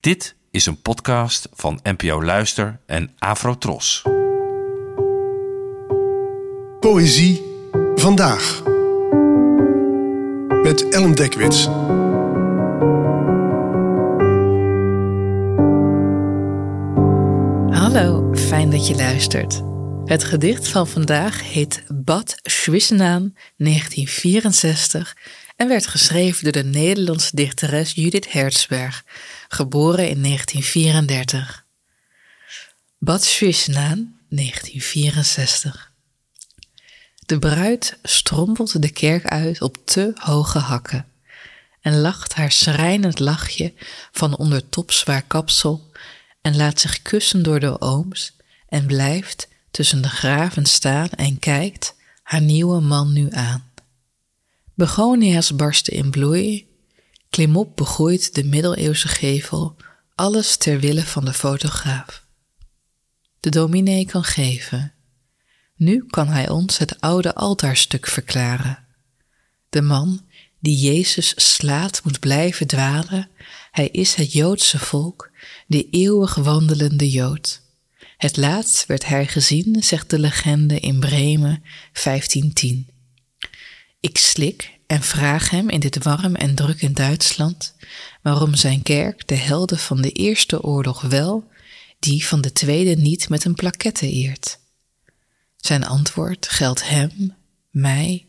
Dit is een podcast van NPO Luister en Afrotros. Poëzie vandaag. Met Ellen Dekwits. Hallo, fijn dat je luistert. Het gedicht van vandaag heet Bad Schwissenaan 1964 en werd geschreven door de Nederlandse dichteres Judith Hertzberg, geboren in 1934. Bad Schwissenaan 1964 De bruid strompelt de kerk uit op te hoge hakken en lacht haar schrijnend lachje van onder topzwaar kapsel en laat zich kussen door de ooms en blijft tussen de graven staan en kijkt haar nieuwe man nu aan. Begonia's barsten in bloei, klimop begroeit de middeleeuwse gevel, alles ter wille van de fotograaf. De dominee kan geven. Nu kan hij ons het oude altaarstuk verklaren. De man die Jezus slaat moet blijven dwalen, hij is het Joodse volk, de eeuwig wandelende Jood. Het laatst werd hij gezien, zegt de legende in Bremen 1510. Ik slik en vraag hem in dit warm en druk in Duitsland waarom zijn kerk de helden van de Eerste Oorlog wel, die van de Tweede niet met een plakette eert. Zijn antwoord geldt hem, mij,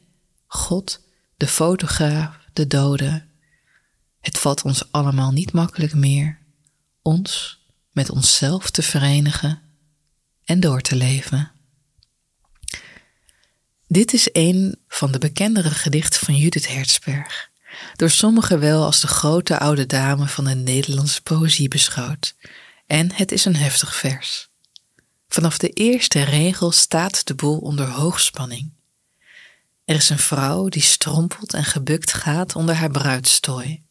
God, de fotograaf, de doden. Het valt ons allemaal niet makkelijk meer ons met onszelf te verenigen en door te leven. Dit is een van de bekendere gedichten van Judith Hertzberg, door sommigen wel als de grote oude dame van de Nederlandse poëzie beschouwd, en het is een heftig vers. Vanaf de eerste regel staat de boel onder hoogspanning. Er is een vrouw die strompelt en gebukt gaat onder haar bruidstooi.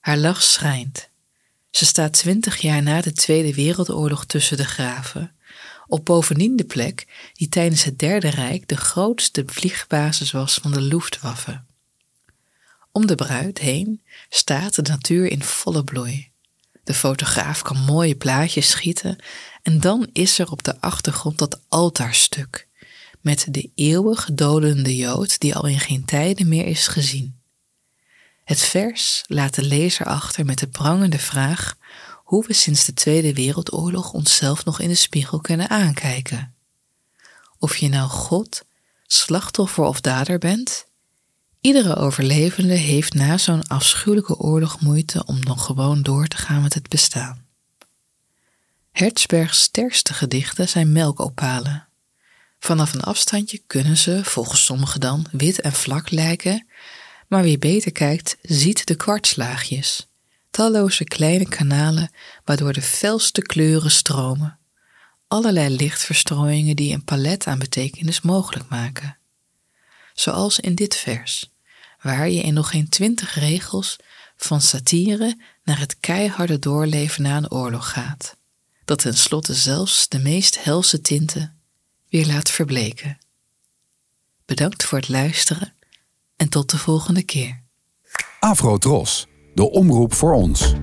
Haar lach schijnt. Ze staat twintig jaar na de Tweede Wereldoorlog tussen de graven op bovendien de plek die tijdens het Derde Rijk de grootste vliegbasis was van de Luftwaffe. Om de bruid heen staat de natuur in volle bloei. De fotograaf kan mooie plaatjes schieten en dan is er op de achtergrond dat altaarstuk met de eeuwig dodende Jood die al in geen tijden meer is gezien. Het vers laat de lezer achter met de prangende vraag hoe we sinds de Tweede Wereldoorlog onszelf nog in de spiegel kunnen aankijken. Of je nou God, slachtoffer of dader bent, iedere overlevende heeft na zo'n afschuwelijke oorlog moeite om nog gewoon door te gaan met het bestaan. Hertzbergs sterkste gedichten zijn melkopalen. Vanaf een afstandje kunnen ze, volgens sommigen dan, wit en vlak lijken, maar wie beter kijkt, ziet de kwartslaagjes talloze kleine kanalen waardoor de felste kleuren stromen, allerlei lichtverstrooiingen die een palet aan betekenis mogelijk maken. Zoals in dit vers, waar je in nog geen twintig regels van satire naar het keiharde doorleven na een oorlog gaat, dat tenslotte zelfs de meest helse tinten weer laat verbleken. Bedankt voor het luisteren en tot de volgende keer. Afro Tros de omroep voor ons.